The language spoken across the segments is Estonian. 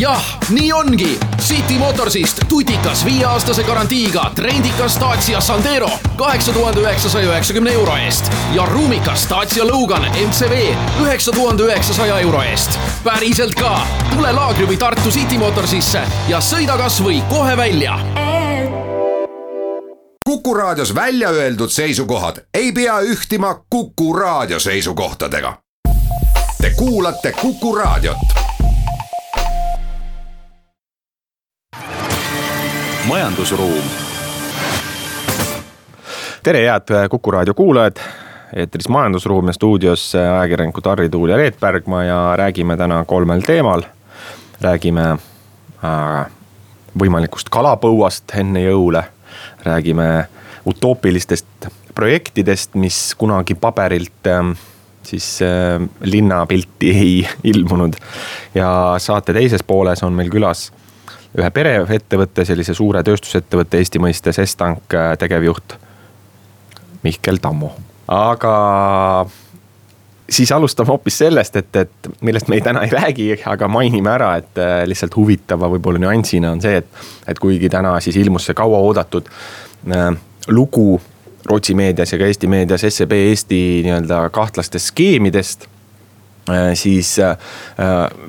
jah, nii ongi. City Motorsist tutikas viieaastase garantiiga trendikas Dacia Sandero kaheksa tuhande üheksasaja üheksakümne euro eest ja ruumikas Dacia Logan MCV üheksa tuhande üheksasaja euro eest. päriselt ka, tule Laagri või Tartu City Motorsisse ja sõida kasvõi kohe välja Kuku Raadios välja öeldud seisukohad ei pea ühtima Kuku Raadio seisukohtadega. Te kuulate Kuku Raadiot. Majandusruum. tere, head Kuku Raadio kuulajad. eetris Majandusruum ja stuudios ajakirjanikud Harri Tuul ja Reet Pärgma ja räägime täna kolmel teemal. räägime äh, võimalikust kalapõuast enne jõule räägime utoopilistest projektidest, mis kunagi paberilt ähm, siis äh, linnapilti ei ilmunud. ja saate teises pooles on meil külas ühe pereettevõtte, sellise suure tööstusettevõtte Eesti mõistes Estank äh, tegevjuht Mihkel Tammo. aga siis alustame hoopis sellest, et, et millest me ei, täna ei räägi, aga mainime ära, et äh, lihtsalt huvitava võib-olla nüansina on see, et, et kuigi täna siis ilmus see kauaoodatud äh, lugu Rootsi meedias ja ka Eesti meedias SEB Eesti nii-öelda kahtlastest skeemidest äh,. siis äh,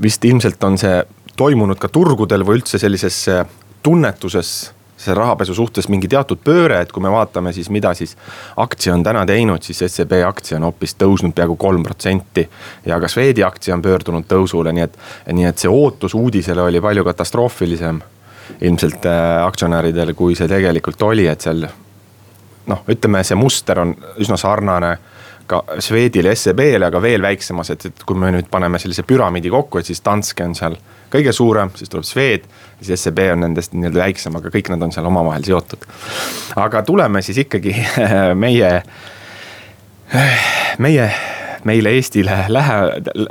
vist ilmselt on see toimunud ka turgudel või üldse sellises äh, tunnetuses see rahapesu suhtes mingi teatud pööre, et kui me vaatame siis, mida siis aktsia on täna teinud, siis SEB aktsia on hoopis tõusnud peaaegu kolm protsenti. ja ka Swedi aktsia on pöördunud tõusule, nii et, nii et see ootus uudisele oli palju katastroofilisem ilmselt äh, aktsionäridel, kui see tegelikult oli, et seal noh, ütleme, see muster on üsna sarnane ka Swedile, SEB-le, aga veel väiksemas, et, et kui me nüüd paneme sellise püramiidi kokku, et siis Danske on seal kõige suurem, siis tuleb Swed. siis SEB on nendest nii-öelda väiksem, aga kõik nad on seal omavahel seotud. aga tuleme siis ikkagi meie, meie, meile Eestile lähe,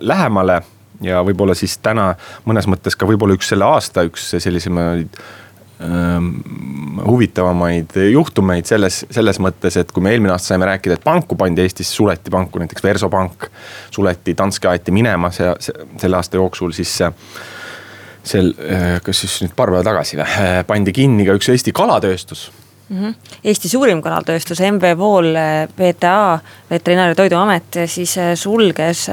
lähemale ja võib-olla siis täna mõnes mõttes ka võib-olla üks selle aasta üks sellisemaid ähm, huvitavamaid juhtumeid selles, selles mõttes, et kui me eelmine aasta saime rääkida, et panku pandi Eestis, suleti panku, näiteks Versopank. suleti, Danske aeti minema see, see, selle aasta jooksul, siis sel, äh, kas siis nüüd paar päeva tagasi või, äh, pandi kinni ka üks Eesti kalatööstus mm. -hmm. Eesti suurim kalatööstus, MV Pool, VTA, Veterinaar- ja Toiduamet siis äh, sulges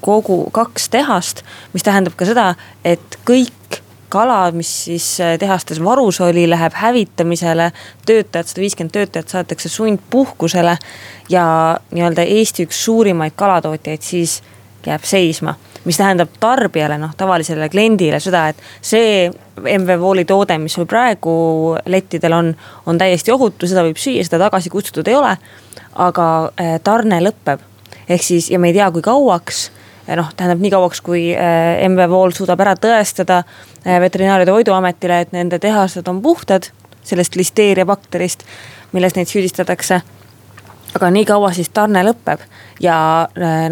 kogu kaks tehast. mis tähendab ka seda, et kõik kala, mis siis tehastes varus oli, läheb hävitamisele. töötajad, sada viiskümmend töötajat saadetakse sundpuhkusele ja nii-öelda Eesti üks suurimaid kalatootjaid siis jääb seisma mis tähendab tarbijale, noh tavalisele kliendile seda, et see MV Wooli toode, mis sul praegu lettidel on, on täiesti ohutu, seda võib süüa, seda tagasi kutsutud ei ole. aga äh, tarne lõpeb, ehk siis ja me ei tea, kui kauaks noh, tähendab nii kauaks, kui äh, MV Wool suudab ära tõestada äh, Veterinaar- ja Toiduametile, et nende tehased on puhtad sellest listeeria bakterist, milles neid süüdistatakse aga nii kaua siis tarne lõpeb ja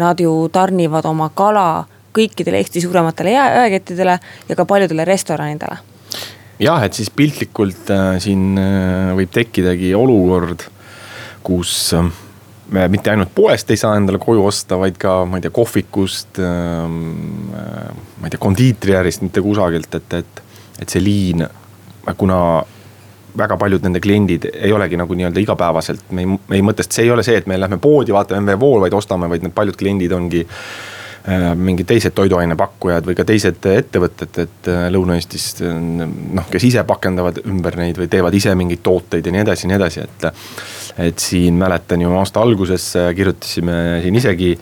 nad ju tarnivad oma kala kõikidele Eesti suurematele jaekettidele ja ka paljudele restoranidele. jah, et siis piltlikult äh, siin äh, võib tekkidagi olukord, kus äh, me mitte ainult poest ei saa endale koju osta, vaid ka, ma ei tea, kohvikust äh,. ma ei tea, kondiitriäärist, mitte kusagilt, et, et, et see liin, kuna väga paljud nende kliendid ei olegi nagu nii-öelda igapäevaselt, me ei, me ei mõtesta, see ei ole see, et me lähme poodi, vaatame MV Wool, vaid ostame, vaid need paljud kliendid ongi Äh, mingid teised toiduainepakkujad või ka teised ettevõtted, et äh, Lõuna-Eestis noh, kes ise pakendavad ümber neid või teevad ise mingeid tooteid ja nii edasi ja nii edasi, et. et siin mäletan ju aasta alguses äh, kirjutasime siin isegi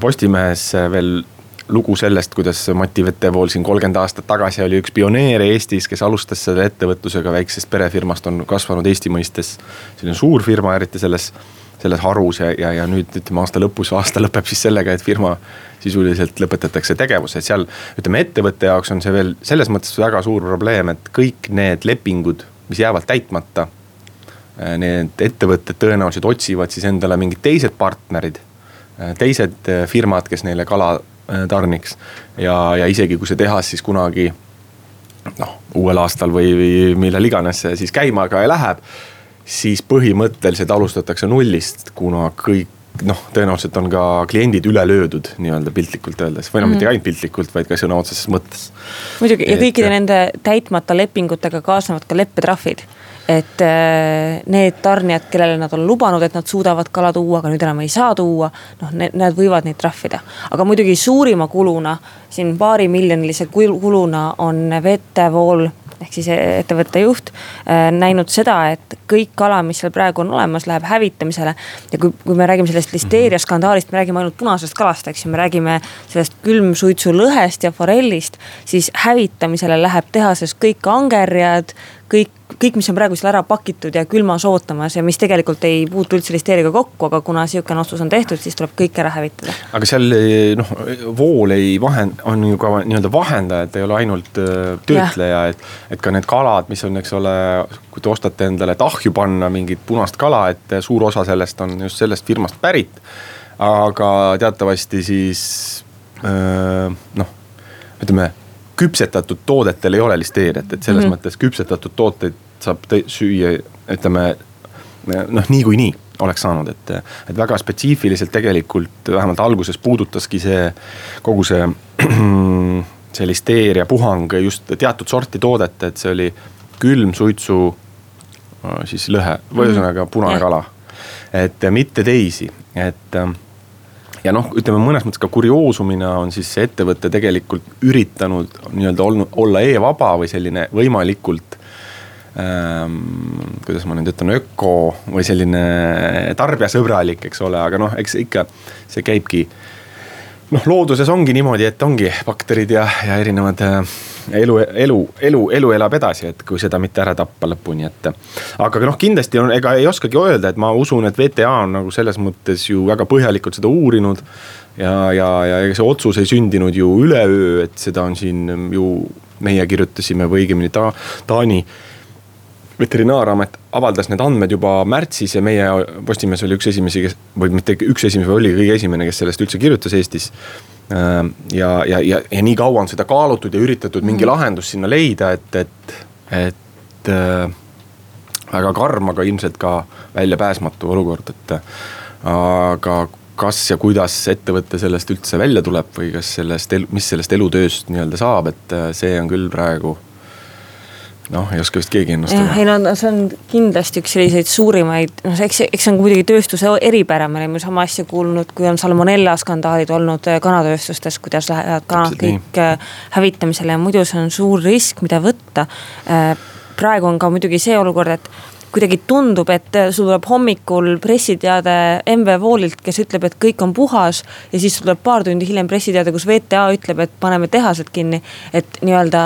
Postimehes veel lugu sellest, kuidas Mati Vetevool siin kolmkümmend aastat tagasi oli üks pioneere Eestis, kes alustas selle ettevõtlusega väiksest perefirmast, on kasvanud Eesti mõistes selline suur firma, eriti selles selles harus ja, ja, ja nüüd ütleme aasta lõpus, aasta lõpeb siis sellega, et firma sisuliselt lõpetatakse tegevus, et seal. ütleme ettevõtte jaoks on see veel selles mõttes väga suur probleem, et kõik need lepingud, mis jäävad täitmata. Eh, need ettevõtted tõenäoliselt otsivad siis endale mingid teised partnerid, eh, teised eh, firmad, kes neile kala tarniks. ja, ja isegi kui see tehas siis kunagi noh, uuel aastal või, või millal iganes see siis käima ka läheb siis põhimõtteliselt alustatakse nullist, kuna kõik noh, tõenäoliselt on ka kliendid üle löödud nii-öelda piltlikult öeldes või noh mm mitte ainult piltlikult, vaid ka sõna otseses mõttes. muidugi ja kõikide nende täitmata lepingutega kaasnevad ka leppetrahvid et äh, need tarnijad, kellele nad on lubanud, et nad suudavad kala tuua, aga nüüd enam ei saa tuua. noh, need võivad neid trahvida, aga muidugi suurima kuluna siin paarimiljonilise kuluna on vetevool ehk siis ettevõtte juht äh, näinud seda, et kõik kala, mis seal praegu on olemas, läheb hävitamisele. ja kui, kui me räägime sellest listeeria skandaalist, me räägime ainult punasest kalast, eks ju, me räägime sellest külmsuitsulõhest ja forellist. siis hävitamisele läheb tehases kõik angerjad, kõik, kõik, mis on praegu seal ära pakitud ja külmas ootamas ja mis tegelikult ei puutu üldse listeeriaga kokku, aga kuna sihukene otsus on tehtud, siis tuleb kõik ära hävitada. aga seal noh, vool ei vahend-, on ju ka nii-öelda vahendaja, et ei ole ainult äh, töötleja, et. et ka need kalad, mis on, eks ole, kui te ostate endale tahju panna mingit punast kala, et suur osa sellest on just sellest firmast pärit. aga teatavasti siis äh, noh, ütleme küpsetatud toodetel ei ole listeeriat, et selles mm -hmm. mõttes küpsetatud tooteid saab süüa, ütleme noh, niikuinii oleks saanud, et, et väga spetsiifiliselt tegelikult vähemalt alguses puudutaski see kogu see, see listeeria puhang just teatud sorti toodet, et see oli külm suitsu siis lõhe või mhm. ühesõnaga punane kala. et mitte teisi, et ja noh, ütleme mõnes mõttes ka kurioosumina on siis see ettevõte tegelikult üritanud nii-öelda olnud, olla e-vaba või selline võimalikult ähm,. kuidas ma nüüd ütlen, öko või selline tarbijasõbralik, eks ole, aga noh, eks ikka see käibki. noh, looduses ongi niimoodi, et ongi bakterid ja, ja erinevad äh, elu, elu, elu, elu elab edasi, et kui seda mitte ära tappa lõpuni, et. aga noh, kindlasti on, ega ei oskagi öelda, et ma usun, et VTA on nagu selles mõttes ju väga põhjalikult seda uurinud. ja, ja, ja ega see otsus ei sündinud ju üleöö, et seda on siin ju meie kirjutasime või õigemini ta, Taani veterinaaramet avaldas need andmed juba märtsis ja meie Postimees oli üks esimesi, kes või mitte üks esimesi, oli kõige esimene, kes sellest üldse kirjutas Eestis ja, ja, ja, ja nii kaua on seda kaalutud ja üritatud mingi mhm. lahendus sinna leida, et, et, et äh, väga karm, aga ilmselt ka väljapääsmatu olukord, et aga kas ja kuidas ettevõte sellest üldse välja tuleb või kas sellest, mis sellest elutööst nii-öelda saab, et see on küll praegu noh, ei oska vist keegi ennustada. ei no see on kindlasti üks selliseid suurimaid, noh eks, eks see on muidugi tööstuse eripära, me oleme sama asja kuulnud, kui on salmonella skandaalid olnud äh, kanatööstustes, kuidas lähevad kanad kõik nii. Äh, hävitamisele ja muidu see on suur risk, mida võtta. Äh, praegu on ka muidugi see olukord, et kuidagi tundub, et sul tuleb hommikul pressiteade MV Woolilt, kes ütleb, et kõik on puhas. ja siis tuleb paar tundi hiljem pressiteade, kus VTA ütleb, et paneme tehased kinni, et nii-öelda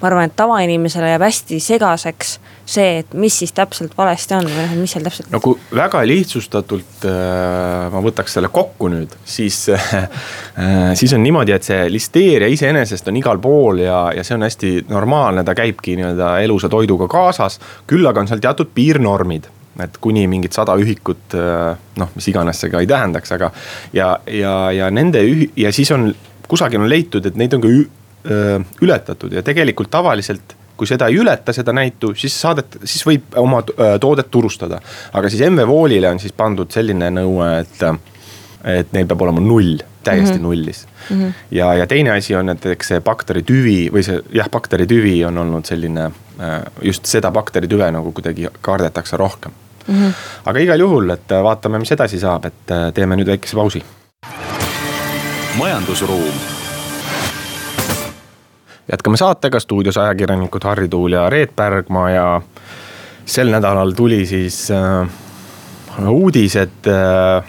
ma arvan, et tavainimesele jääb hästi segaseks see, et mis siis täpselt valesti on või noh, mis seal täpselt. no kui väga lihtsustatult äh, ma võtaks selle kokku nüüd, siis äh,, siis on niimoodi, et see listeeria iseenesest on igal pool ja, ja see on hästi normaalne, ta käibki nii-öelda elusa toiduga kaasas. küll aga on seal teatud piirnormid et kuni mingit sada ühikut, äh, noh, mis iganes see ka ei tähendaks, aga. ja, ja, ja nende ühi- ja siis on kusagil on leitud, et neid on ka ületatud ja tegelikult tavaliselt kui seda ei ületa, seda näitu, siis saadet, siis võib oma toodet turustada. aga siis MV Woolile on siis pandud selline nõue, et, et neil peab olema null, täiesti mm -hmm. nullis mm. -hmm. ja, ja teine asi on, et eks see bakteritüvi või see jah, bakteritüvi on olnud selline, just seda bakteritüve nagu kuidagi kardetakse rohkem mm. -hmm. aga igal juhul, et vaatame, mis edasi saab, et teeme nüüd väikese pausi. majandusruum jätkame saatega, stuudios ajakirjanikud Harri Tuul ja Reet Pärgma ja sel nädalal tuli siis äh, uudis, et äh,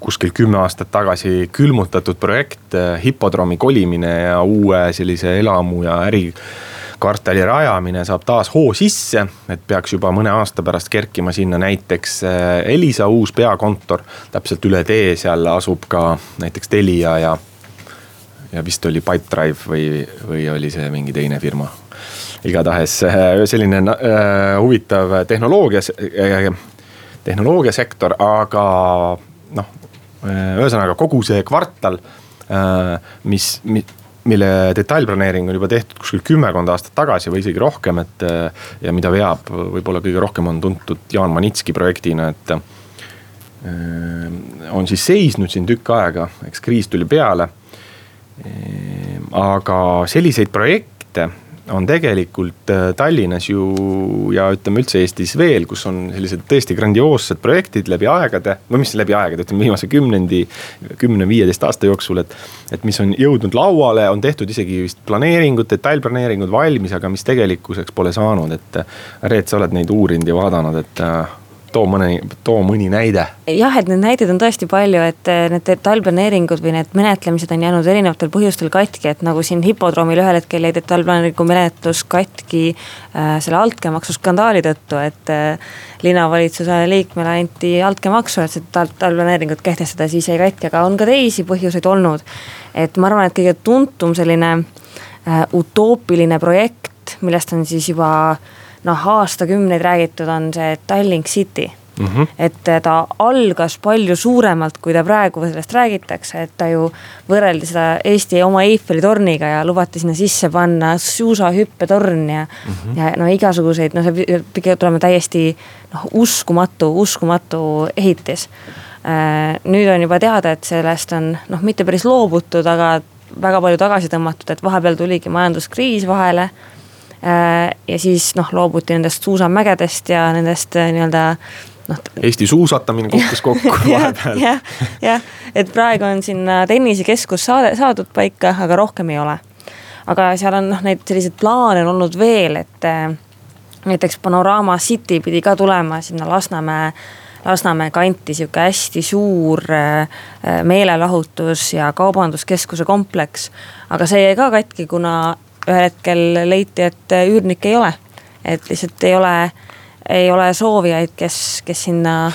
kuskil kümme aastat tagasi külmutatud projekt äh,, hipodroomi kolimine ja uue sellise elamu ja ärikvartali rajamine saab taas hoo sisse. et peaks juba mõne aasta pärast kerkima sinna näiteks äh, Elisa uus peakontor, täpselt üle tee seal asub ka näiteks Telia ja ja vist oli Pipedrive või, või oli see mingi teine firma. igatahes äh, selline äh, huvitav tehnoloogia äh,, tehnoloogiasektor, aga noh, äh, ühesõnaga kogu see kvartal äh,, mis, mis mille detailplaneering on juba tehtud kuskil kümmekond aastat tagasi või isegi rohkem, et ja mida veab võib-olla kõige rohkem on tuntud Jaan Manitski projektina, et on siis seisnud siin tükk aega, eks kriis tuli peale. Aga selliseid projekte on tegelikult äh, Tallinnas ju ja ütleme üldse Eestis veel, kus on sellised tõesti grandioossed projektid läbi aegade. või mis läbi aegade, ütleme viimase kümnendi, kümne-viieteist aasta jooksul, et. et mis on jõudnud lauale, on tehtud isegi vist planeeringud, detailplaneeringud valmis, aga mis tegelikkuseks pole saanud, et. Reet, sa oled neid uurinud ja vaadanud, et äh, too mõne, too mõni näide. jah, et neid näiteid on tõesti palju, et eh, need detailplaneeringud või need menetlemised on jäänud erinevatel põhjustel katki, et nagu siin hipodroomil ühel hetkel jäi detailplaneeringu menetlus katki äh, selle altkäemaksu skandaali tõttu, et äh, linnavalitsuse liikmele anti altkäemaksu, et seda detailplaneeringut kehtestada, siis jäi katki, aga on ka teisi põhjuseid olnud. et ma arvan, et kõige tuntum selline äh, utoopiline projekt, millest on siis juba äh, noh, aastakümneid räägitud, on see Tallink City Mm -hmm. et ta algas palju suuremalt, kui ta praegu sellest räägitakse, et ta ju võrreldi seda Eesti oma Eiffeli torniga ja lubati sinna sisse panna suusahüppetorn ja mm. -hmm. ja no igasuguseid, no see pidi tulema täiesti noh, uskumatu, uskumatu ehitis. Äh, nüüd on juba teada, et sellest on noh, mitte päris loobutud, aga väga palju tagasi tõmmatud, et vahepeal tuligi majanduskriis vahele ja siis noh, loobuti nendest suusamägedest ja nendest äh, nii-öelda noh. Eesti suusatamine kukkus kokku vahepeal. jah, jah, et praegu on sinna tennisekeskus saade, saadud paika, aga rohkem ei ole. aga seal on noh, neid selliseid plaane on olnud veel, et äh, näiteks Panorama City pidi ka tulema sinna Lasnamäe Lasnamäe kanti sihuke hästi suur meelelahutus ja kaubanduskeskuse kompleks. aga see jäi ka katki, kuna ühel hetkel leiti, et üürnikke ei ole. et lihtsalt ei ole, ei ole soovijaid, kes, kes sinna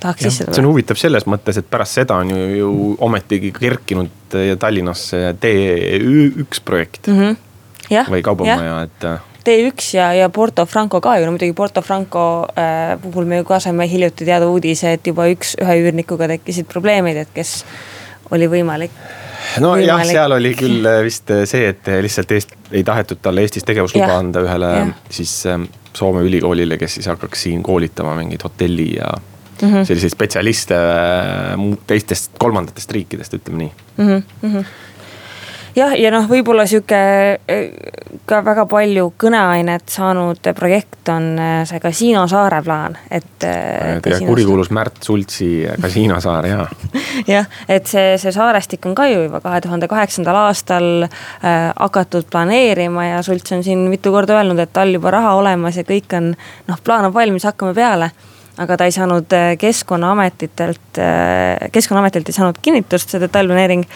tahaks sisse tulla. see on huvitav selles mõttes, et pärast seda on ju, ju ometigi kerkinud Tallinnasse T1 projekt mm. -hmm. Ja, või kaubamaja, et T1 ja, ja Porto Franco ka ju, no muidugi Porto Franco äh, puhul me ju ka saime hiljuti teada uudise, et juba üks, ühe üürnikuga tekkisid probleemid, et kes oli võimalik nojah, seal oli küll äh, vist äh, see, et lihtsalt Eest, ei tahetud talle Eestis tegevusluba ja. anda ühele ja. siis ähm, Soome ülikoolile, kes siis hakkaks siin koolitama mingeid hotelli ja mm -hmm. selliseid spetsialiste äh, teistest kolmandatest riikidest, ütleme nii mm. -hmm jah, ja noh, võib-olla sihuke ka väga palju kõneainet saanud projekt on äh, see Kasiino saare plaan, et. Äh, teie kurikuulus Märt Sultsi Kasiino saar ja jah, et see, see saarestik on ka ju juba kahe tuhande kaheksandal aastal äh, hakatud planeerima ja Sults on siin mitu korda öelnud, et tal juba raha olemas ja kõik on noh, plaan on valmis, hakkame peale aga ta ei saanud äh, keskkonnaametitelt, keskkonnaametilt ei saanud kinnitust, see detailplaneering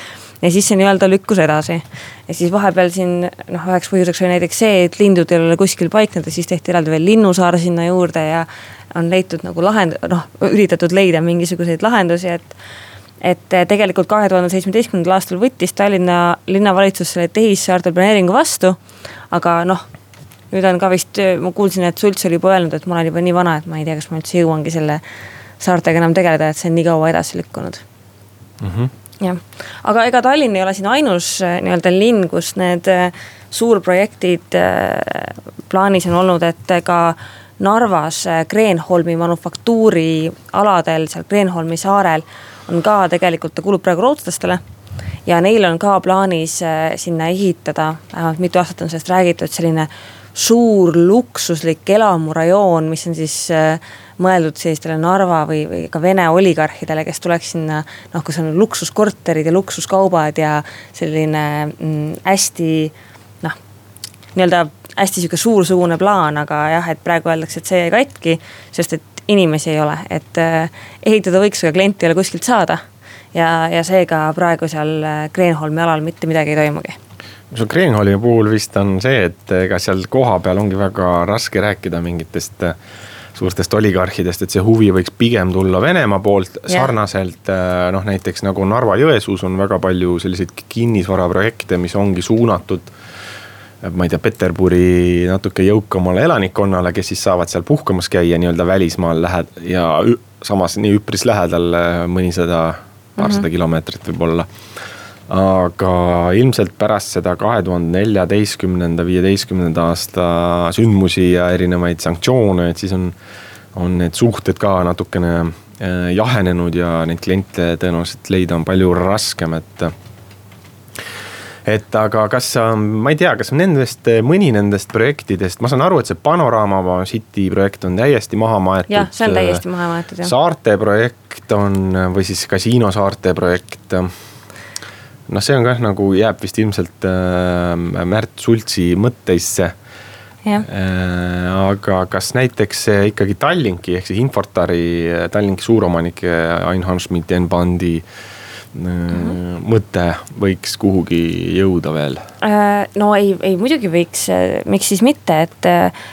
ja siis see nii-öelda lükkus edasi. ja siis vahepeal siin noh, üheks põhjuseks oli näiteks see, et lindud ei ole kuskil paiknenud ja siis tehti eraldi veel linnusaar sinna juurde ja on leitud nagu lahend-, noh üritatud leida mingisuguseid lahendusi, et et tegelikult kahe tuhande seitsmeteistkümnendal aastal võttis Tallinna linnavalitsus selle tehissaarte planeeringu vastu. aga noh, nüüd on ka vist, ma kuulsin, et Sults oli juba öelnud, et ma olen juba nii vana, et ma ei tea, kas ma üldse jõuangi selle saartega enam tegeleda, et see on nii kaua edasi lükkunud mm. -hmm jah, aga ega Tallinn ei ole siin ainus äh, nii-öelda linn, kus need äh, suurprojektid äh, plaanis on olnud, et ka Narvas Kreenholmi manufaktuuri aladel, seal Kreenholmi saarel on ka tegelikult, ta kuulub praegu rootslastele ja neil on ka plaanis sinna ehitada, vähemalt mitu aastat on sellest räägitud, selline suur luksuslik elamurajoon, mis on siis äh, mõeldud sellistele Narva või, või ka Vene oligarhidele, kes tuleks sinna. noh, kus on luksuskorterid ja luksuskaubad ja selline mm, hästi noh, nii-öelda hästi sihuke suursugune plaan, aga jah, et praegu öeldakse, et see jäi katki, sest et inimesi ei ole, et äh, ehitada võiks, aga klienti ei ole kuskilt saada. ja, ja seega praegu seal äh, Kreenholmi alal mitte midagi ei toimugi sul Kreenholmi puhul vist on see, et ega seal kohapeal ongi väga raske rääkida mingitest äh, suurtest oligarhidest, et see huvi võiks pigem tulla Venemaa poolt yeah. sarnaselt äh, noh, näiteks nagu Narva-Jõesuus on väga palju selliseid kinnisvaraprojekte, mis ongi suunatud. ma ei tea, Peterburi natuke jõukamale elanikkonnale, kes siis saavad seal puhkamas käia nii-öelda välismaal lähed- ja samas nii üpris lähedal äh, mõnisada, paarsada mm -hmm. kilomeetrit võib-olla aga ilmselt pärast seda kahe tuhande neljateistkümnenda, viieteistkümnenda aasta sündmusi ja erinevaid sanktsioone, et siis on, on need suhted ka natukene jahenenud ja neid kliente tõenäoliselt leida on palju raskem, et et aga kas sa, ma ei tea, kas nendest, mõni nendest projektidest, ma saan aru, et see Panorama City projekt on täiesti maha maetud. jah, see on täiesti maha maetud jah. saarte projekt on või siis Kasiino saarte projekt. Noh, see on kah nagu jääb vist ilmselt äh, Märt Sultsi mõtteisse Äh, aga kas näiteks ikkagi Tallinki ehk siis Infortari, Tallinki suuromanik Ain Hanschmidt, Enbandi mm -hmm. Mõte võiks kuhugi jõuda veel? Äh, no ei, ei muidugi võiks, miks siis mitte, et äh,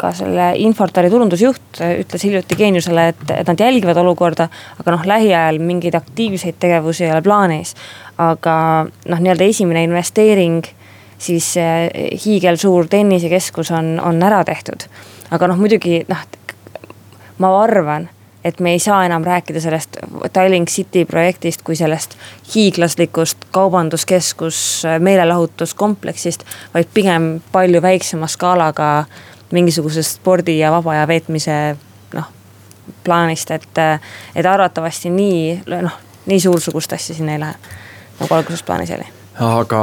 ka selle Infortari turundusjuht ütles hiljuti Geeniusele, et, et nad jälgivad olukorda. aga noh, lähiajal mingeid aktiivseid tegevusi ei ole plaanis. aga noh, nii-öelda esimene investeering siis hiigelsuur tennisekeskus on, on ära tehtud. aga noh, muidugi noh, ma arvan, et me ei saa enam rääkida sellest Tallink City projektist kui sellest hiiglaslikust kaubanduskeskus meelelahutuskompleksist. vaid pigem palju väiksema skaalaga mingisugusest spordi ja vaba aja veetmise noh, plaanist, et, et arvatavasti nii noh, nii suursugust asja siin ei lähe nagu alguses plaanis oli. aga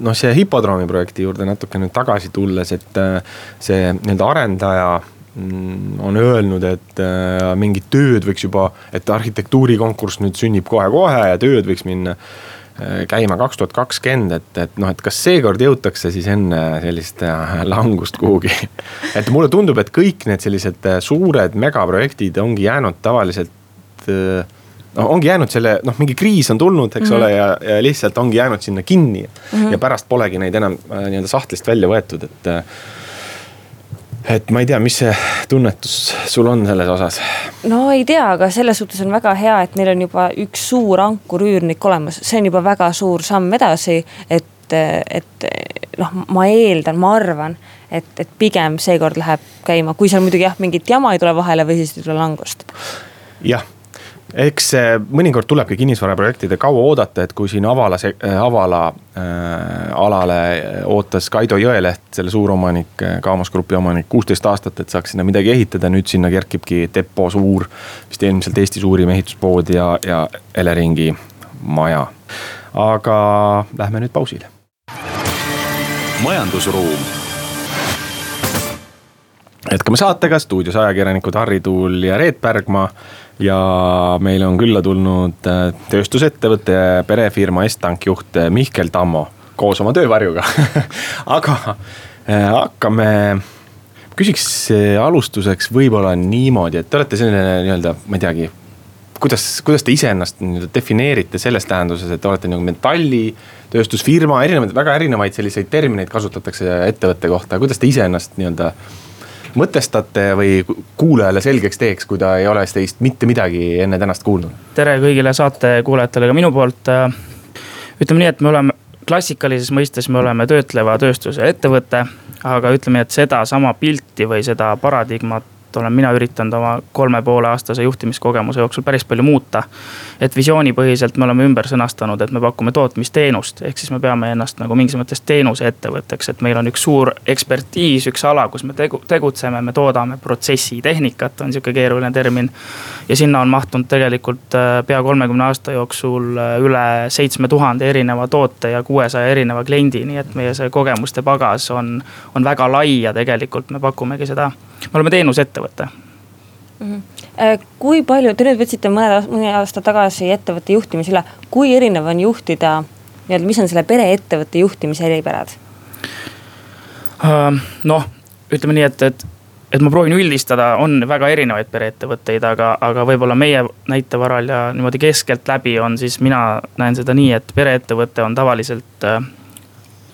noh, see hipodroomi projekti juurde natuke nüüd tagasi tulles, et äh, see nii-öelda arendaja on öelnud, et äh, mingid tööd võiks juba, et arhitektuurikonkurss nüüd sünnib kohe-kohe ja tööd võiks minna äh, käima kaks tuhat kakskümmend, et, et noh, et kas seekord jõutakse siis enne sellist langust kuhugi. et mulle tundub, et kõik need sellised suured megaprojektid ongi jäänud tavaliselt noh, ongi jäänud selle, noh, mingi kriis on tulnud, eks mm -hmm. ole, ja, ja lihtsalt ongi jäänud sinna kinni mm. -hmm. ja pärast polegi neid enam äh, nii-öelda sahtlist välja võetud, et. Et ma ei tea, mis see tunnetus sul on selles osas? no ei tea, aga selles suhtes on väga hea, et neil on juba üks suur ankurüürnik olemas, see on juba väga suur samm edasi, et et noh, ma eeldan, ma arvan, et, et pigem seekord läheb käima, kui seal muidugi jah, mingit jama ei tule vahele või siis ei tule langust. jah eks mõnikord tulebki kinnisvaraprojektide kaua oodata, et kui siin Avala, äh, Avala äh, alale ootas Kaido Jõeleht, selle suuromanik, Kaamos Grupi omanik, kuusteist aastat, et saaks sinna midagi ehitada, nüüd sinna kerkibki Depo suur. vist ilmselt Eesti suurim ehituspood ja, ja Eleringi maja. aga lähme nüüd pausile. majandusruum jätkame saatega, stuudios ajakirjanikud Harri Tuul ja Reet Pärgma ja meile on külla tulnud äh, tööstusettevõtte perefirma Estank juht äh, Mihkel Tammo koos oma töövarjuga. Aga äh, hakkame, küsiks alustuseks võib-olla niimoodi, et te olete selline nii-öelda, ma ei teagi kuidas, kuidas te iseennast nii-öelda defineerite selles tähenduses, et te olete nagu metallitööstusfirma, erinevaid, väga erinevaid selliseid termineid kasutatakse ettevõtte kohta, kuidas te iseennast nii-öelda mõtestate või kuulajale selgeks teeks, kui ta ei ole teist mitte midagi enne tänast kuulnud? tere kõigile saate kuulajatele ka minu poolt. Ütleme nii, et me oleme klassikalises mõistes, me oleme töötleva tööstuse ettevõte. aga ütleme nii, et sedasama pilti või seda paradigmat olen mina üritanud oma kolme poole aastase juhtimiskogemuse jooksul päris palju muuta. et visioonipõhiselt me oleme ümber sõnastanud, et me pakume tootmisteenust, ehk siis me peame ennast nagu mingis mõttes teenuseettevõtteks, et meil on üks suur ekspertiis, üks ala, kus me tegu-, tegutseme, me toodame protsessitehnikat, on sihuke keeruline termin. ja sinna on mahtunud tegelikult äh, pea kolmekümne aasta jooksul äh, üle seitsme tuhande erineva toote ja kuuesaja erineva kliendi, nii et meie see kogemuste pagas on, on väga lai ja tegelikult me pakumegi seda me oleme teenusettevõte mm. -hmm. kui palju, te nüüd võtsite mõned, mõni aasta tagasi ettevõtte juhtimise üle, kui erinev on juhtida nii-öelda, mis on selle pereettevõtte juhtimise eripärad? Äh, noh, ütleme nii, et, et, et ma proovin üldistada, on väga erinevaid pereettevõtteid, aga, aga võib-olla meie näite varal ja niimoodi keskeltläbi on siis mina näen seda nii, et pereettevõte on tavaliselt äh,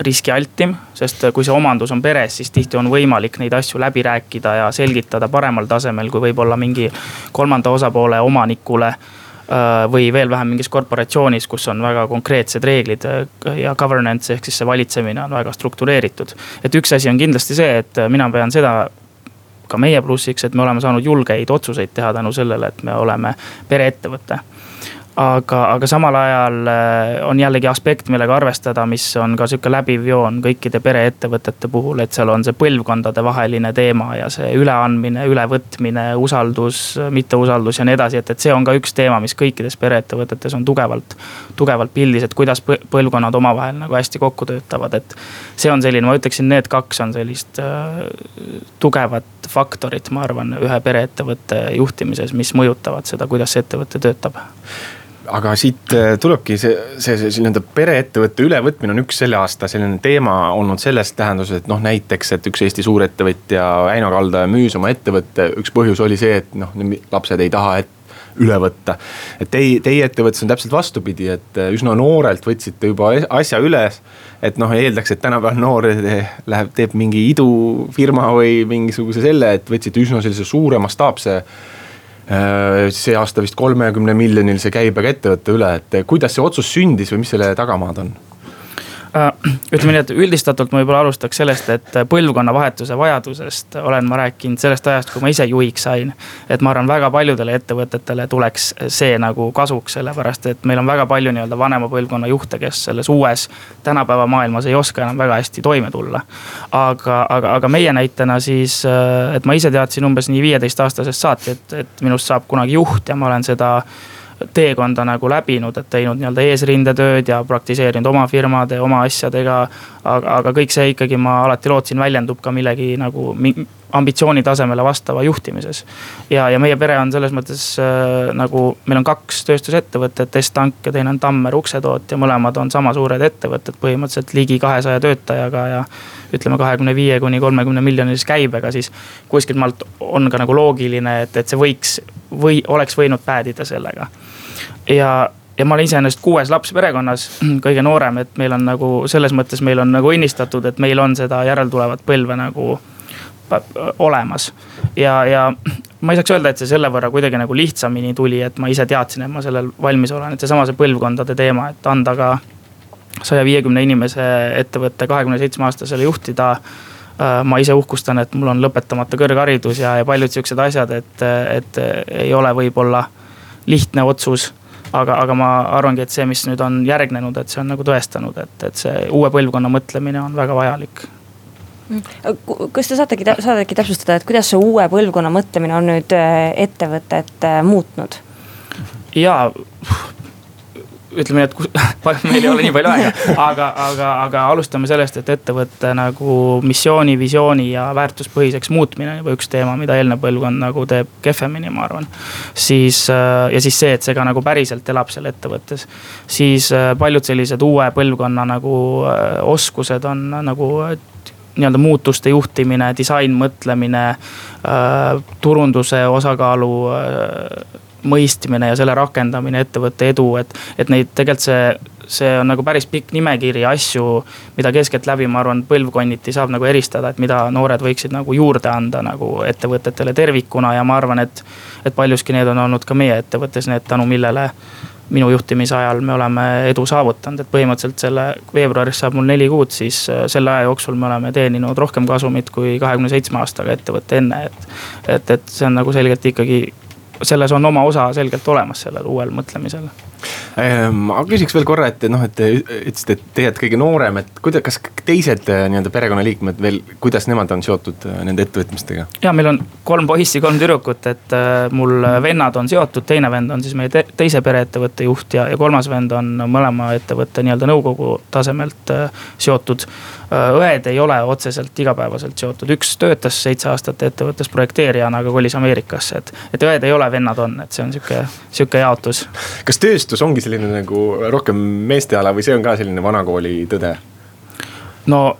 riskialtim, sest kui see omandus on peres, siis tihti on võimalik neid asju läbi rääkida ja selgitada paremal tasemel, kui võib-olla mingi kolmanda osapoole omanikule äh, või veel vähem mingis korporatsioonis, kus on väga konkreetsed reeglid äh, ja governance ehk siis see valitsemine on väga struktureeritud. et üks asi on kindlasti see, et mina pean seda ka meie plussiks, et me oleme saanud julgeid otsuseid teha tänu sellele, et me oleme pereettevõte aga, aga samal ajal äh, on jällegi aspekt, millega arvestada, mis on ka sihuke läbiv joon kõikide pereettevõtete puhul, et seal on see põlvkondade vaheline teema ja see üleandmine, ülevõtmine, usaldus, mitteusaldus ja nii edasi, et, et see on ka üks teema, mis kõikides pereettevõtetes on tugevalt, tugevalt pildis, et kuidas põlvkonnad omavahel nagu hästi kokku töötavad, et. see on selline, ma ütleksin, need kaks on sellist äh, tugevat faktorit, ma arvan, ühe pereettevõtte juhtimises, mis mõjutavad seda, kuidas see ettevõte töötab aga siit äh, tulebki see, see, see nii-öelda pereettevõtte ülevõtmine on üks selle aasta selline teema olnud selles tähenduses, et noh, näiteks, et üks Eesti suurettevõtja, Väino Kaldaja müüs oma ettevõtte, üks põhjus oli see, et noh, lapsed ei taha, et üle võtta. et teie, teie ettevõttes on täpselt vastupidi, et äh, üsna noorelt võtsite juba asja üles. et noh, eeldaks, et tänapäeval noor läheb, teeb mingi idufirma või mingisuguse selle, et võtsite üsna sellise suure mastaapse see aasta vist kolmekümne miljonilise käibega ettevõtte üle, et kuidas see otsus sündis või mis selle tagamaad on? Äh, ütleme nii, et üldistatult ma võib-olla alustaks sellest, et põlvkonnavahetuse vajadusest olen ma rääkinud sellest ajast, kui ma ise juhiks sain. et ma arvan, väga paljudele ettevõtetele tuleks see nagu kasuks, sellepärast et meil on väga palju nii-öelda vanema põlvkonna juhte, kes selles uues tänapäeva maailmas ei oska enam väga hästi toime tulla. aga, aga, aga meie näitena siis, et ma ise teadsin umbes nii viieteistaastasest saati, et, et minust saab kunagi juht ja ma olen seda teekonda nagu läbinud, et teinud nii-öelda eesrindetööd ja praktiseerinud oma firmade, oma asjadega. aga, aga kõik see ikkagi ma alati lootsin, väljendub ka millegi nagu ambitsiooni tasemele vastava juhtimises. ja, ja meie pere on selles mõttes äh, nagu, meil on kaks tööstusettevõtet, Est-Tank ja teine on Tammer uksetootja, mõlemad on sama suured ettevõtted, põhimõtteliselt ligi kahesaja töötajaga ja. ütleme kahekümne viie kuni kolmekümne miljonilise käibega, siis kuskilt maalt on ka nagu loogiline, et, et see võiks või oleks võinud päädida sellega. ja, ja ma olen iseenesest kuues laps perekonnas, kõige noorem, et meil on nagu selles mõttes meil on nagu õnnistatud, et meil on seda järeltulevat põlve nagu olemas. ja, ja ma ei saaks öelda, et see selle võrra kuidagi nagu lihtsamini tuli, et ma ise teadsin, et ma sellel valmis olen, et seesama see põlvkondade teema, et anda ka saja viiekümne inimese ettevõtte kahekümne seitsme aastasele juhtida ma ise uhkustan, et mul on lõpetamata kõrgharidus ja, ja paljud siuksed asjad, et, et ei ole võib-olla lihtne otsus. aga, aga ma arvangi, et see, mis nüüd on järgnenud, et see on nagu tõestanud, et, et see uue põlvkonna mõtlemine on väga vajalik kas te saategi, saate äkki täpsustada, et kuidas see uue põlvkonna mõtlemine on nüüd äh, ettevõtet äh, muutnud? ja ütleme nii, et meil ei ole nii palju aega, aga, aga, aga alustame sellest, et ettevõtte nagu missiooni, visiooni ja väärtuspõhiseks muutmine on juba üks teema, mida eelnev põlvkond nagu teeb kehvemini, ma arvan. siis äh, ja siis see, et see ka nagu päriselt elab seal ettevõttes. siis äh, paljud sellised uue põlvkonna nagu äh, oskused on nagu nii-öelda muutuste juhtimine, disainmõtlemine turunduse osakaalu mõistmine ja selle rakendamine, ettevõtte edu, et, et neid tegelikult see see on nagu päris pikk nimekiri asju, mida keskeltläbi, ma arvan, põlvkonniti saab nagu eristada, et mida noored võiksid nagu juurde anda nagu ettevõtetele tervikuna ja ma arvan, et. et paljuski need on olnud ka meie ettevõttes need, tänu millele minu juhtimise ajal me oleme edu saavutanud, et põhimõtteliselt selle veebruaris saab mul neli kuud, siis äh, selle aja jooksul me oleme teeninud rohkem kasumit kui kahekümne seitsme aastaga ettevõte enne, et. et, et see on nagu selgelt ikkagi selles on oma osa selgelt olemas, sellel uuel mõtlemisel ma küsiks veel korra, et noh, et te ütlesite, et teie olete kõige noorem, et kuidas, kas teised äh, nii-öelda perekonnaliikmed veel, kuidas nemad on seotud äh, nende ettevõtmistega? ja meil on kolm poissi, kolm tüdrukut, et äh, mul vennad on seotud, teine vend on siis meie te teise pereettevõtte juht ja, ja kolmas vend on mõlema ettevõtte nii-öelda nõukogu tasemelt seotud. õed ei ole otseselt igapäevaselt seotud, üks töötas seitse aastat ettevõttes projekteerijana, aga kolis Ameerikasse, et, et õed ei ole, vennad on, et see on sihuke, sihuke jaotus. kas tööstus tööstus ongi selline nagu rohkem meeste ala või see on ka selline vanakooli tõde? no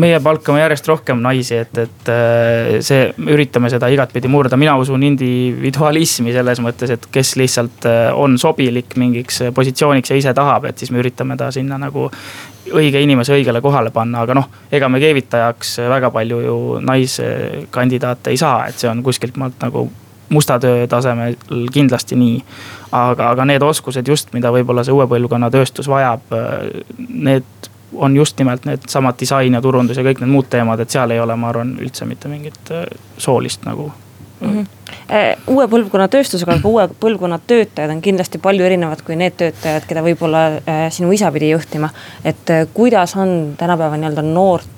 meie palkame järjest rohkem naisi, et, et äh, see, üritame seda igatpidi murda, mina usun individualismi selles mõttes, et kes lihtsalt äh, on sobilik mingiks positsiooniks ja ise tahab, et siis me üritame ta sinna nagu õige inimese õigele kohale panna, aga noh, ega me keevitajaks väga palju ju naiskandidaate ei saa, et see on kuskilt maalt nagu musta töö tasemel kindlasti nii. aga, aga need oskused just, mida võib-olla see uue põlvkonna tööstus vajab, need on just nimelt needsamad disain ja turundus ja kõik need muud teemad, et seal ei ole, ma arvan, üldse mitte mingit äh, soolist nagu mm. -hmm. uue põlvkonna tööstusega, aga uue põlvkonna töötajad on kindlasti palju erinevad kui need töötajad, keda võib-olla äh, sinu isa pidi juhtima. et äh, kuidas on tänapäeva nii-öelda noort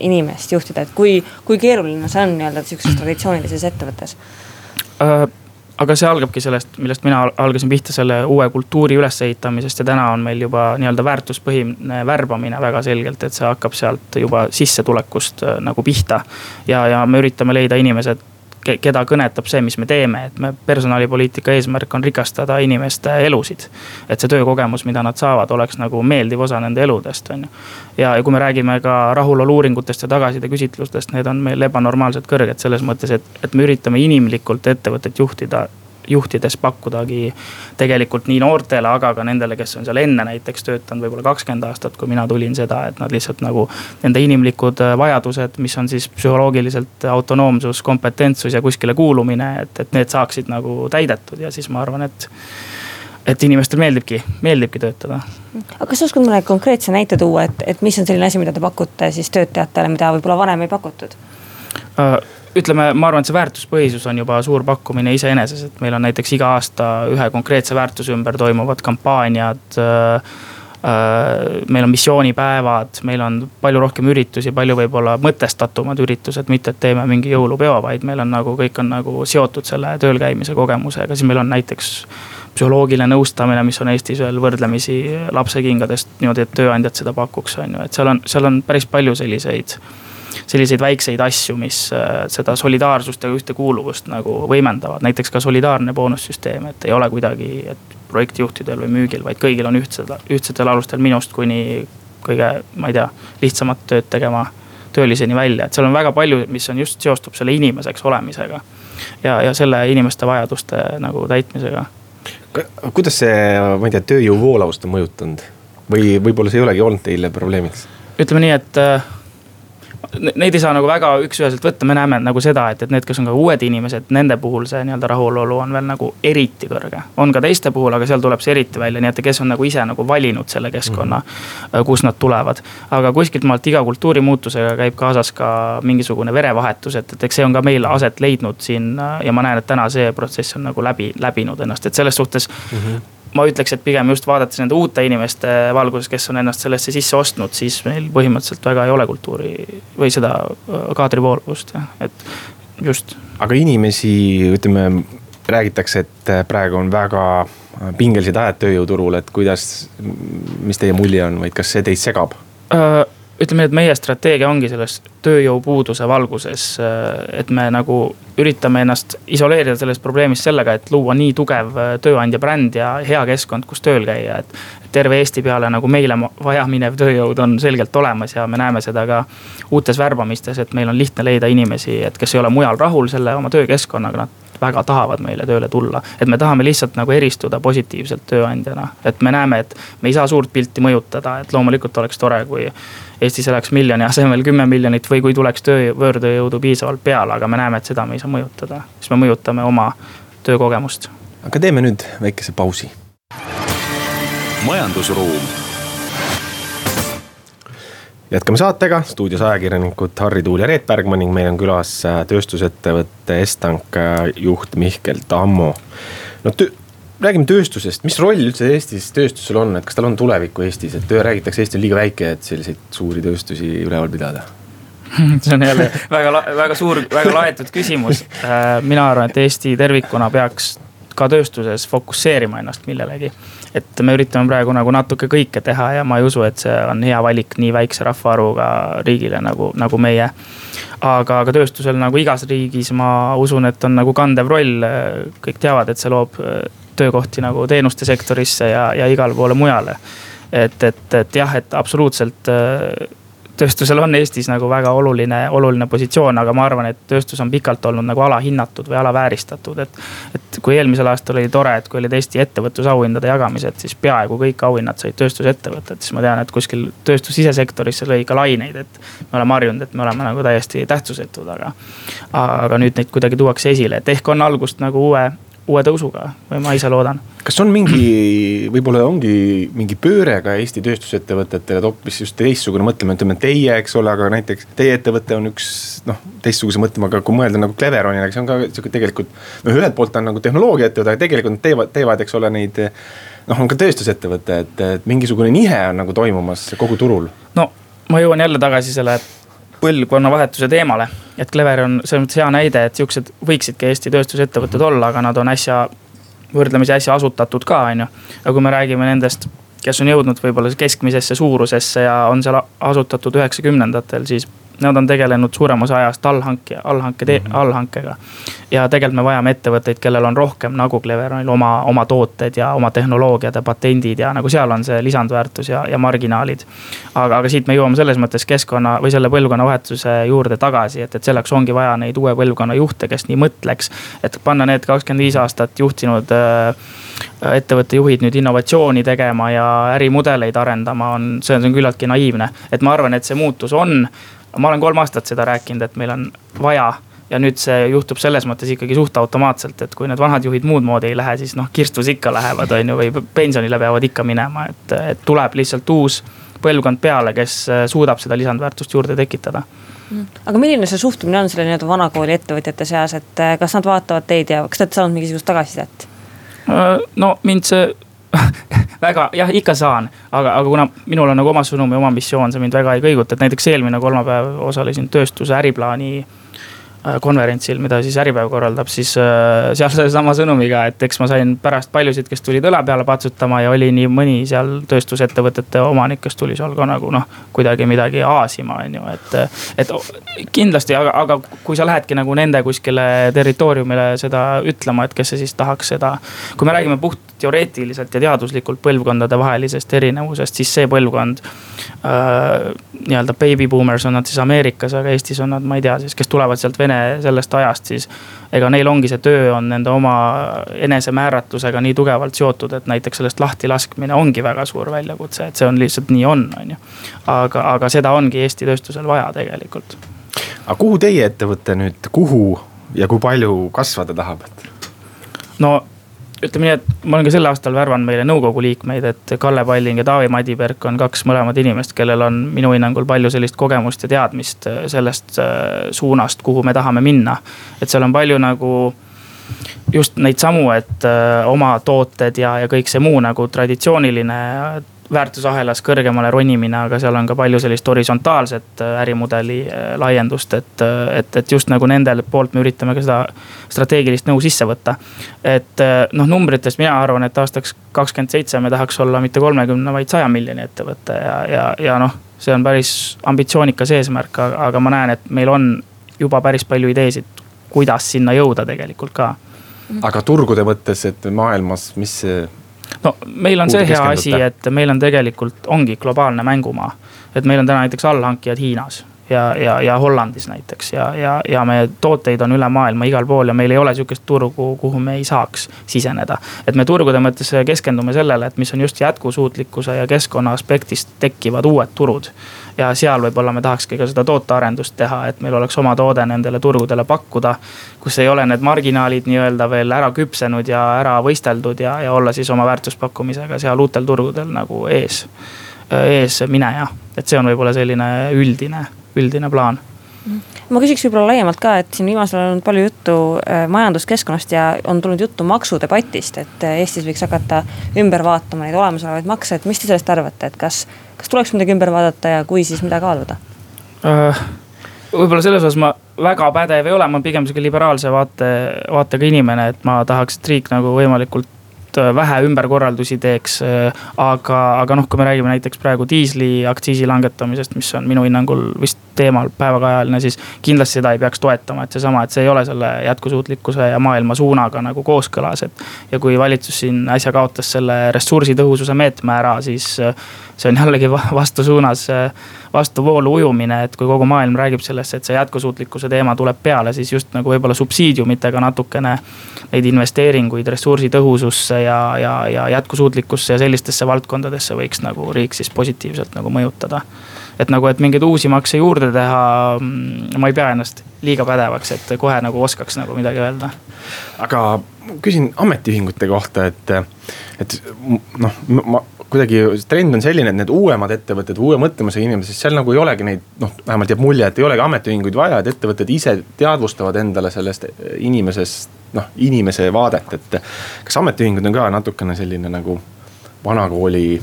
inimest juhtida, et kui, kui keeruline see on nii-öelda sihukeses traditsioonilises ettevõttes äh,? Aga see algabki sellest, millest mina algasin pihta, selle uue kultuuri ülesehitamisest ja täna on meil juba nii-öelda väärtuspõhine värbamine väga selgelt, et see hakkab sealt juba sissetulekust nagu pihta. ja, ja me üritame leida inimesed keda kõnetab see, mis me teeme, et me personalipoliitika eesmärk on rikastada inimeste elusid. et see töökogemus, mida nad saavad, oleks nagu meeldiv osa nende eludest, on ju. ja, ja kui me räägime ka rahulolu uuringutest ja tagasisideküsitlustest, need on meil ebanormaalselt kõrged selles mõttes, et, et me üritame inimlikult ettevõtet juhtida juhtides pakkudagi tegelikult nii noortele, aga ka nendele, kes on seal enne näiteks töötanud võib-olla kakskümmend aastat, kui mina tulin seda, et nad lihtsalt nagu. Nende inimlikud äh, vajadused, mis on siis psühholoogiliselt autonoomsus, kompetentsus ja kuskile kuulumine, et, et need saaksid nagu täidetud ja siis ma arvan, et et inimestel meeldibki, meeldibki töötada. aga kas sa oskad mõne konkreetse näite tuua, et, et mis on selline asi, mida te pakute siis töötajatele, mida võib-olla varem ei pakutud uh,? Ütleme, ma arvan, et see väärtuspõhisus on juba suur pakkumine iseeneses, et meil on näiteks iga aasta ühe konkreetse väärtuse ümber toimuvad kampaaniad äh, äh, meil on missioonipäevad, meil on palju rohkem üritusi, palju võib-olla mõtestatumad üritused, mitte et teeme mingi jõulupeo, vaid meil on nagu kõik on nagu seotud selle tööl käimise kogemusega, siis meil on näiteks psühholoogiline nõustamine, mis on Eestis veel võrdlemisi lapsekingadest niimoodi, et tööandjad seda pakuks, on ju, et seal on, seal on päris palju selliseid selliseid väikseid asju, mis äh, seda solidaarsust ja ühtekuuluvust nagu võimendavad, näiteks ka solidaarne boonussüsteem, et ei ole kuidagi, et projektijuhtidel või müügil, vaid kõigil on ühtsed, ühtsetel alustel minust kuni kõige, ma ei tea, lihtsamat tööd tegema tööliseni välja, et seal on väga palju, mis on just seostub selle inimeseks olemisega. ja, ja selle inimeste vajaduste nagu täitmisega. kuidas see, ma ei tea, tööjõu voolavust on mõjutanud või võib-olla see ei olegi olnud teile probleemiks? ütleme nii, et äh, neid ei saa nagu väga üks-üheselt võtta, me näeme nagu seda, et, et need, kes on ka uued inimesed, nende puhul see nii-öelda rahulolu on veel nagu eriti kõrge. on ka teiste puhul, aga seal tuleb see eriti välja, nii et kes on nagu ise nagu valinud selle keskkonna mm, -hmm. kus nad tulevad. aga kuskilt maalt iga kultuurimuutusega käib kaasas ka mingisugune verevahetus, et, et eks see on ka meil aset leidnud siin ja ma näen, et täna see protsess on nagu läbi, läbinud ennast, et selles suhtes mm. -hmm ma ütleks, et pigem just vaadates nende uute inimeste valguses, kes on ennast sellesse sisse ostnud, siis meil põhimõtteliselt väga ei ole kultuuri või seda äh, kaadrivoolavust jah, et just. aga inimesi, ütleme, räägitakse, et praegu on väga pingelised ajad tööjõuturul, et kuidas, mis teie mulje on või kas see teid segab äh,? Ütleme nii, et meie strateegia ongi selles tööjõupuuduse valguses, et me nagu üritame ennast isoleerida sellest probleemist sellega, et luua nii tugev tööandja bränd ja hea keskkond, kus tööl käia, et. terve Eesti peale nagu meile vajaminev tööjõud on selgelt olemas ja me näeme seda ka uutes värbamistes, et meil on lihtne leida inimesi, et kes ei ole mujal rahul selle oma töökeskkonnaga, nad väga tahavad meile tööle tulla. et me tahame lihtsalt nagu eristuda positiivselt tööandjana, et me näeme, et me ei saa suurt pilti mõjutada, et loomulikult oleks tore, kui Eestis elaks miljoni asemel kümme miljonit või kui tuleks töö, võõrtööjõudu piisavalt peale, aga me näeme, et seda me ei saa mõjutada. siis me mõjutame oma töökogemust. aga teeme nüüd väikese pausi. majandusruum jätkame saatega, stuudios ajakirjanikud Harri Tuul ja Reet Bergman ning meil on külas äh, tööstusettevõtte Estank äh, juht Mihkel Tammo. no töö, räägime tööstusest, mis roll üldse Eestis tööstusel on, et kas tal on tulevikku Eestis, et töö räägitakse, Eesti on liiga väike, et selliseid suuri tööstusi üleval pidada see on jälle väga, väga suur, väga laetud küsimus. Äh, mina arvan, et Eesti tervikuna peaks ka tööstuses fokusseerima ennast millelegi. Et me üritame praegu nagu natuke kõike teha ja ma ei usu, et see on hea valik nii väikse rahvaarvuga riigile nagu, nagu meie. aga, aga tööstusel nagu igas riigis ma usun, et on nagu kandev roll, kõik teavad, et see loob töökohti nagu teenuste sektorisse ja, ja igale poole mujale. et, et, et jah, et absoluutselt äh, tööstusel on Eestis nagu väga oluline, oluline positsioon, aga ma arvan, et tööstus on pikalt olnud nagu alahinnatud või alavääristatud, et. et kui eelmisel aastal oli tore, et kui olid Eesti ettevõtlusauhindade jagamised, siis peaaegu kõik auhinnad said tööstusettevõtted, siis ma tean, et kuskil tööstus sisesektoris see lõi ka laineid, et. me oleme harjunud, et me oleme nagu täiesti tähtsusetud, aga. aga nüüd neid kuidagi tuuakse esile, et ehk on algust nagu uue uue tõusuga või ma ise loodan. kas on mingi, võib-olla ongi mingi pööre ka Eesti tööstusettevõtetele, et hoopis just teistsugune mõtlemine, ütleme teie, eks ole, aga näiteks teie ettevõte on üks noh, teistsuguse mõttemaga, kui mõelda nagu Cleveronile, see on ka sihuke tegelikult. noh, ühelt poolt on nagu tehnoloogiaettevõte, aga tegelikult nad teevad, teevad, eks ole, neid noh, on ka tööstusettevõte, et, et mingisugune nihe on nagu toimumas kogu turul. no ma jõuan jälle tagasi selle põlvkonnavahetuse teemale. et Clever on selles mõttes hea näide, et siuksed võiksidki Eesti tööstusettevõtted olla, aga nad on äsja, võrdlemisi äsja asutatud ka, on ju. aga kui me räägime nendest, kes on jõudnud võib-olla keskmisesse suurusesse ja on seal asutatud üheksakümnendatel, siis nad on tegelenud suurema osa ajast allhanke, allhanke mm, -hmm. allhankega. ja tegelikult me vajame ettevõtteid, kellel on rohkem nagu Cleveronil oma, oma tooted ja oma tehnoloogiad ja patendid ja nagu seal on see lisandväärtus ja, ja marginaalid. aga, aga siit me jõuame selles mõttes keskkonna või selle põlvkonna vahetuse juurde tagasi, et, et selleks ongi vaja neid uue põlvkonna juhte, kes nii mõtleks. et panna need kakskümmend viis aastat juhtinud äh, ettevõtte juhid nüüd innovatsiooni tegema ja ärimudeleid arendama, on, see on, see on küllaltki naiivne. et ma arvan, et see muutus on ma olen kolm aastat seda rääkinud, et meil on vaja ja nüüd see juhtub selles mõttes ikkagi suht automaatselt, et kui need vanad juhid muud moodi ei lähe, siis noh, kirstus ikka lähevad, on ju, või pensionile peavad ikka minema, et, et tuleb lihtsalt uus põlvkond peale, kes suudab seda lisandväärtust juurde tekitada mm. aga milline see suhtumine on selle nii-öelda vanakooli ettevõtjate seas, et kas nad vaatavad teid ja kas te olete saanud mingisugust tagasisidet? no mind see väga jah, ikka saan, aga, aga kuna minul on nagu oma sõnum ja oma missioon, see mind väga ei kõiguta, et näiteks eelmine kolmapäev osalesin tööstuse äriplaani konverentsil, mida siis Äripäev korraldab, siis äh, seal sellesama sõnumiga, et eks ma sain pärast paljusid, kes tulid õla peale patsutama ja oli nii mõni seal tööstusettevõtete omanik, kes tuli seal ka nagu noh, kuidagi midagi aasima, on ju, et. et kindlasti, aga, aga kui sa lähedki nagu nende kuskile territooriumile seda ütlema, et kes see siis tahaks seda. kui me räägime puht teoreetiliselt ja teaduslikult põlvkondade vahelisest erinevusest, siis see põlvkond äh,. nii-öelda baby boomers on nad siis Ameerikas, aga Eestis on nad, ma ei tea siis, kes tulevad sealt Vene Vene sellest ajast, siis ega neil ongi see töö on nende oma enesemääratlusega nii tugevalt seotud, et näiteks sellest lahti laskmine ongi väga suur väljakutse, et see on lihtsalt nii on, on ju. aga, aga seda ongi Eesti tööstusel vaja tegelikult. aga kuhu teie ettevõte nüüd, kuhu ja kui palju kasvada tahab? no ütleme nii, et ma olen ka sel aastal värvanud meile nõukogu liikmeid, et Kalle Palling ja Taavi Madiberk on kaks mõlemad inimest, kellel on minu hinnangul palju sellist kogemust ja teadmist äh, sellest äh, suunast, kuhu me tahame minna. et seal on palju nagu just neid samu, et äh, oma tooted ja, ja kõik see muu nagu traditsiooniline väärtusahelas kõrgemale ronimine, aga seal on ka palju sellist horisontaalset äh, ärimudeli äh, laiendust, et, äh, et, et just nagu nendel poolt me üritame ka seda strateegilist nõu sisse võtta. et noh, numbritest mina arvan, et aastaks kakskümmend seitse me tahaks olla mitte kolmekümne, vaid saja miljoni ettevõte ja, ja, ja noh, see on päris ambitsioonikas eesmärk, aga ma näen, et meil on juba päris palju ideesid, kuidas sinna jõuda tegelikult ka. aga turgude mõttes, et maailmas, mis no meil on see hea asi, et meil on tegelikult, ongi globaalne mängumaa. et meil on täna näiteks allhankijad Hiinas ja, ja, ja Hollandis näiteks ja, ja, ja meie tooteid on üle maailma igal pool ja meil ei ole sihukest turgu, kuhu me ei saaks siseneda. et me turgude mõttes keskendume sellele, et mis on just jätkusuutlikkuse ja keskkonna aspektist tekkivad uued turud. Ja seal võib-olla me tahakski ka seda tootearendust teha, et meil oleks oma toode nendele turgudele pakkuda. kus ei ole need marginaalid nii-öelda veel ära küpsenud ja ära võisteldud ja, ja olla siis oma väärtuspakkumisega seal uutel turgudel nagu ees, eesmineja. et see on võib-olla selline üldine üldine plaan ma küsiks võib-olla laiemalt ka, et siin viimasel ajal on palju juttu äh, majanduskeskkonnast ja on tulnud juttu maksudebatist, et äh, Eestis võiks hakata ümber vaatama neid olemasolevaid makse, et mis te sellest arvate, et kas, kas tuleks midagi ümber vaadata ja kui, siis mida kaaluda uh,? võib-olla selles osas ma väga pädev ei ole, ma pigem sihuke liberaalse vaate, vaatega inimene, et ma tahaks, et riik nagu võimalikult Äh, vähe ümberkorraldusi teeks. Äh, aga, aga noh, kui me räägime näiteks praegu diisliaktsiisi langetamisest, mis on minu hinnangul vist teemal päevakajaline, siis kindlasti seda ei peaks toetama, et seesama, et see ei ole selle jätkusuutlikkuse ja maailma suunaga nagu kooskõlas, et. ja kui valitsus siin äsja kaotas selle ressursitõhususe meetme ära, siis äh, see on jällegi vastusuunas, vastuvoolu ujumine, et kui kogu maailm räägib sellest, et see jätkusuutlikkuse teema tuleb peale, siis just nagu võib-olla subsiidiumitega natukene. Neid investeeringuid ressursitõhususse ja, ja, ja jätkusuutlikkusse ja sellistesse valdkondadesse võiks nagu riik siis positiivselt nagu mõjutada et nagu, et mingeid uusi makse juurde teha, mm, ma ei pea ennast liiga pädevaks, et kohe nagu oskaks nagu midagi öelda. aga küsin ametiühingute kohta, et, et noh, ma kuidagi trend on selline, et need uuemad ettevõtted, uue mõtlemisega inimesed, seal nagu ei olegi neid noh, vähemalt jääb mulje, et ei olegi ametiühinguid vaja, et ettevõtted ise teadvustavad endale sellest inimesest, noh inimese vaadet, et. kas ametiühingud on ka natukene selline nagu vanakooli,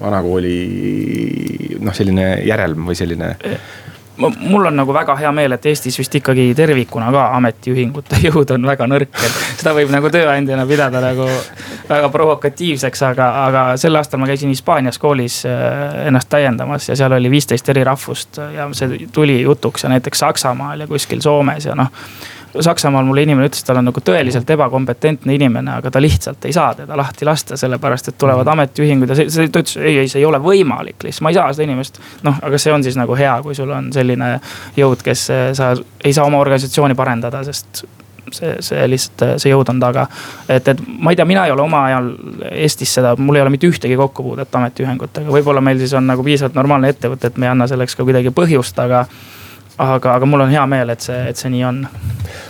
vanakooli noh, selline järelm või selline mul on nagu väga hea meel, et Eestis vist ikkagi tervikuna ka ametiühingute jõud on väga nõrk, et seda võib nagu tööandjana pidada nagu väga provokatiivseks, aga, aga sel aastal ma käisin Hispaanias koolis äh, ennast täiendamas ja seal oli viisteist eri rahvust ja see tuli jutuks ja näiteks Saksamaal ja kuskil Soomes ja noh Saksamaal mulle inimene ütles, et tal on nagu tõeliselt ebakompetentne inimene, aga ta lihtsalt ei saa teda lahti lasta, sellepärast et tulevad mhm. ametiühingud ja see, see, ta ütles, ei, ei, see ei ole võimalik lihtsalt, ma ei saa seda inimest. noh, aga see on siis nagu hea, kui sul on selline jõud, kes eh, sa ei saa oma organisatsiooni parendada, sest see, see lihtsalt, see jõud on taga. et, et ma ei tea, mina ei ole oma ajal Eestis seda, mul ei ole mitte ühtegi kokkupuudet ametiühingutega, võib-olla meil siis on nagu piisavalt normaalne ettevõte, et me ei anna selleks ka kuidagi põhjust, aga aga, aga mul on hea meel, et see, et see nii on.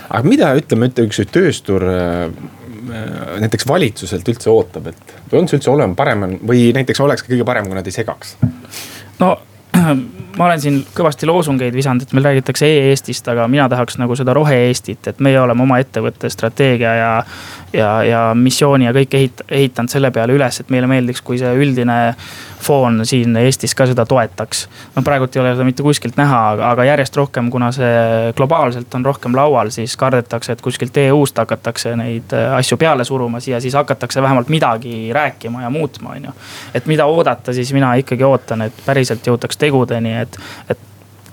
Aga mida ütleme, üks tööstur äh, äh, näiteks valitsuselt üldse ootab, et või on see üldse olema parem või näiteks oleks kõige parem, kui nad ei segaks? no ma olen siin kõvasti loosungeid visanud, et meil räägitakse e-Eestist, aga mina tahaks nagu seda rohe-Eestit, et meie oleme oma ettevõtte strateegia ja. ja, ja missiooni ja kõik ehit-, ehitanud selle peale üles, et meile meeldiks, kui see üldine foon siin Eestis ka seda toetaks. no praegult ei ole seda mitte kuskilt näha, aga, järjest rohkem, kuna see globaalselt on rohkem laual, siis kardetakse, et kuskilt EU-st hakatakse neid asju peale suruma siia, siis hakatakse vähemalt midagi rääkima ja muutma, on ju. et mida oodata, siis mina ikkagi ootan, et päriselt jõutaks tegudeni, et, et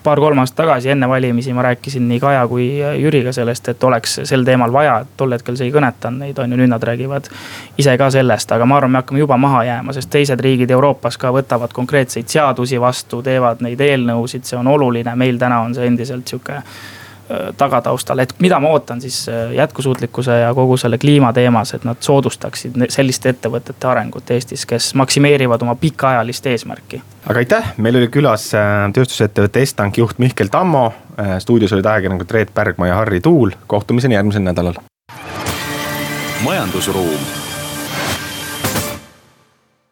paar-kolm aastat tagasi enne valimisi ma rääkisin nii Kaja kui Jüriga sellest, et oleks sel teemal vaja, et tol hetkel see ei kõnetanud neid, on ju, nüüd nad räägivad ise ka sellest, aga ma arvan, me hakkame juba maha jääma, sest teised riigid Euroopas ka võtavad konkreetseid seadusi vastu, teevad neid eelnõusid, see on oluline, meil täna on see endiselt sihuke tagataustal, et mida ma ootan siis äh, jätkusuutlikkuse ja kogu selle kliima teemas, et nad soodustaksid selliste ettevõtete arengut Eestis, kes maksimeerivad oma pikaajalist eesmärki. aga aitäh, meil oli külas äh, tööstusettevõtte Estank juht Mihkel Tammo. stuudios olid ajakirjanikud Reet Pärgma ja Harri Tuul, kohtumiseni järgmisel nädalal. majandusruum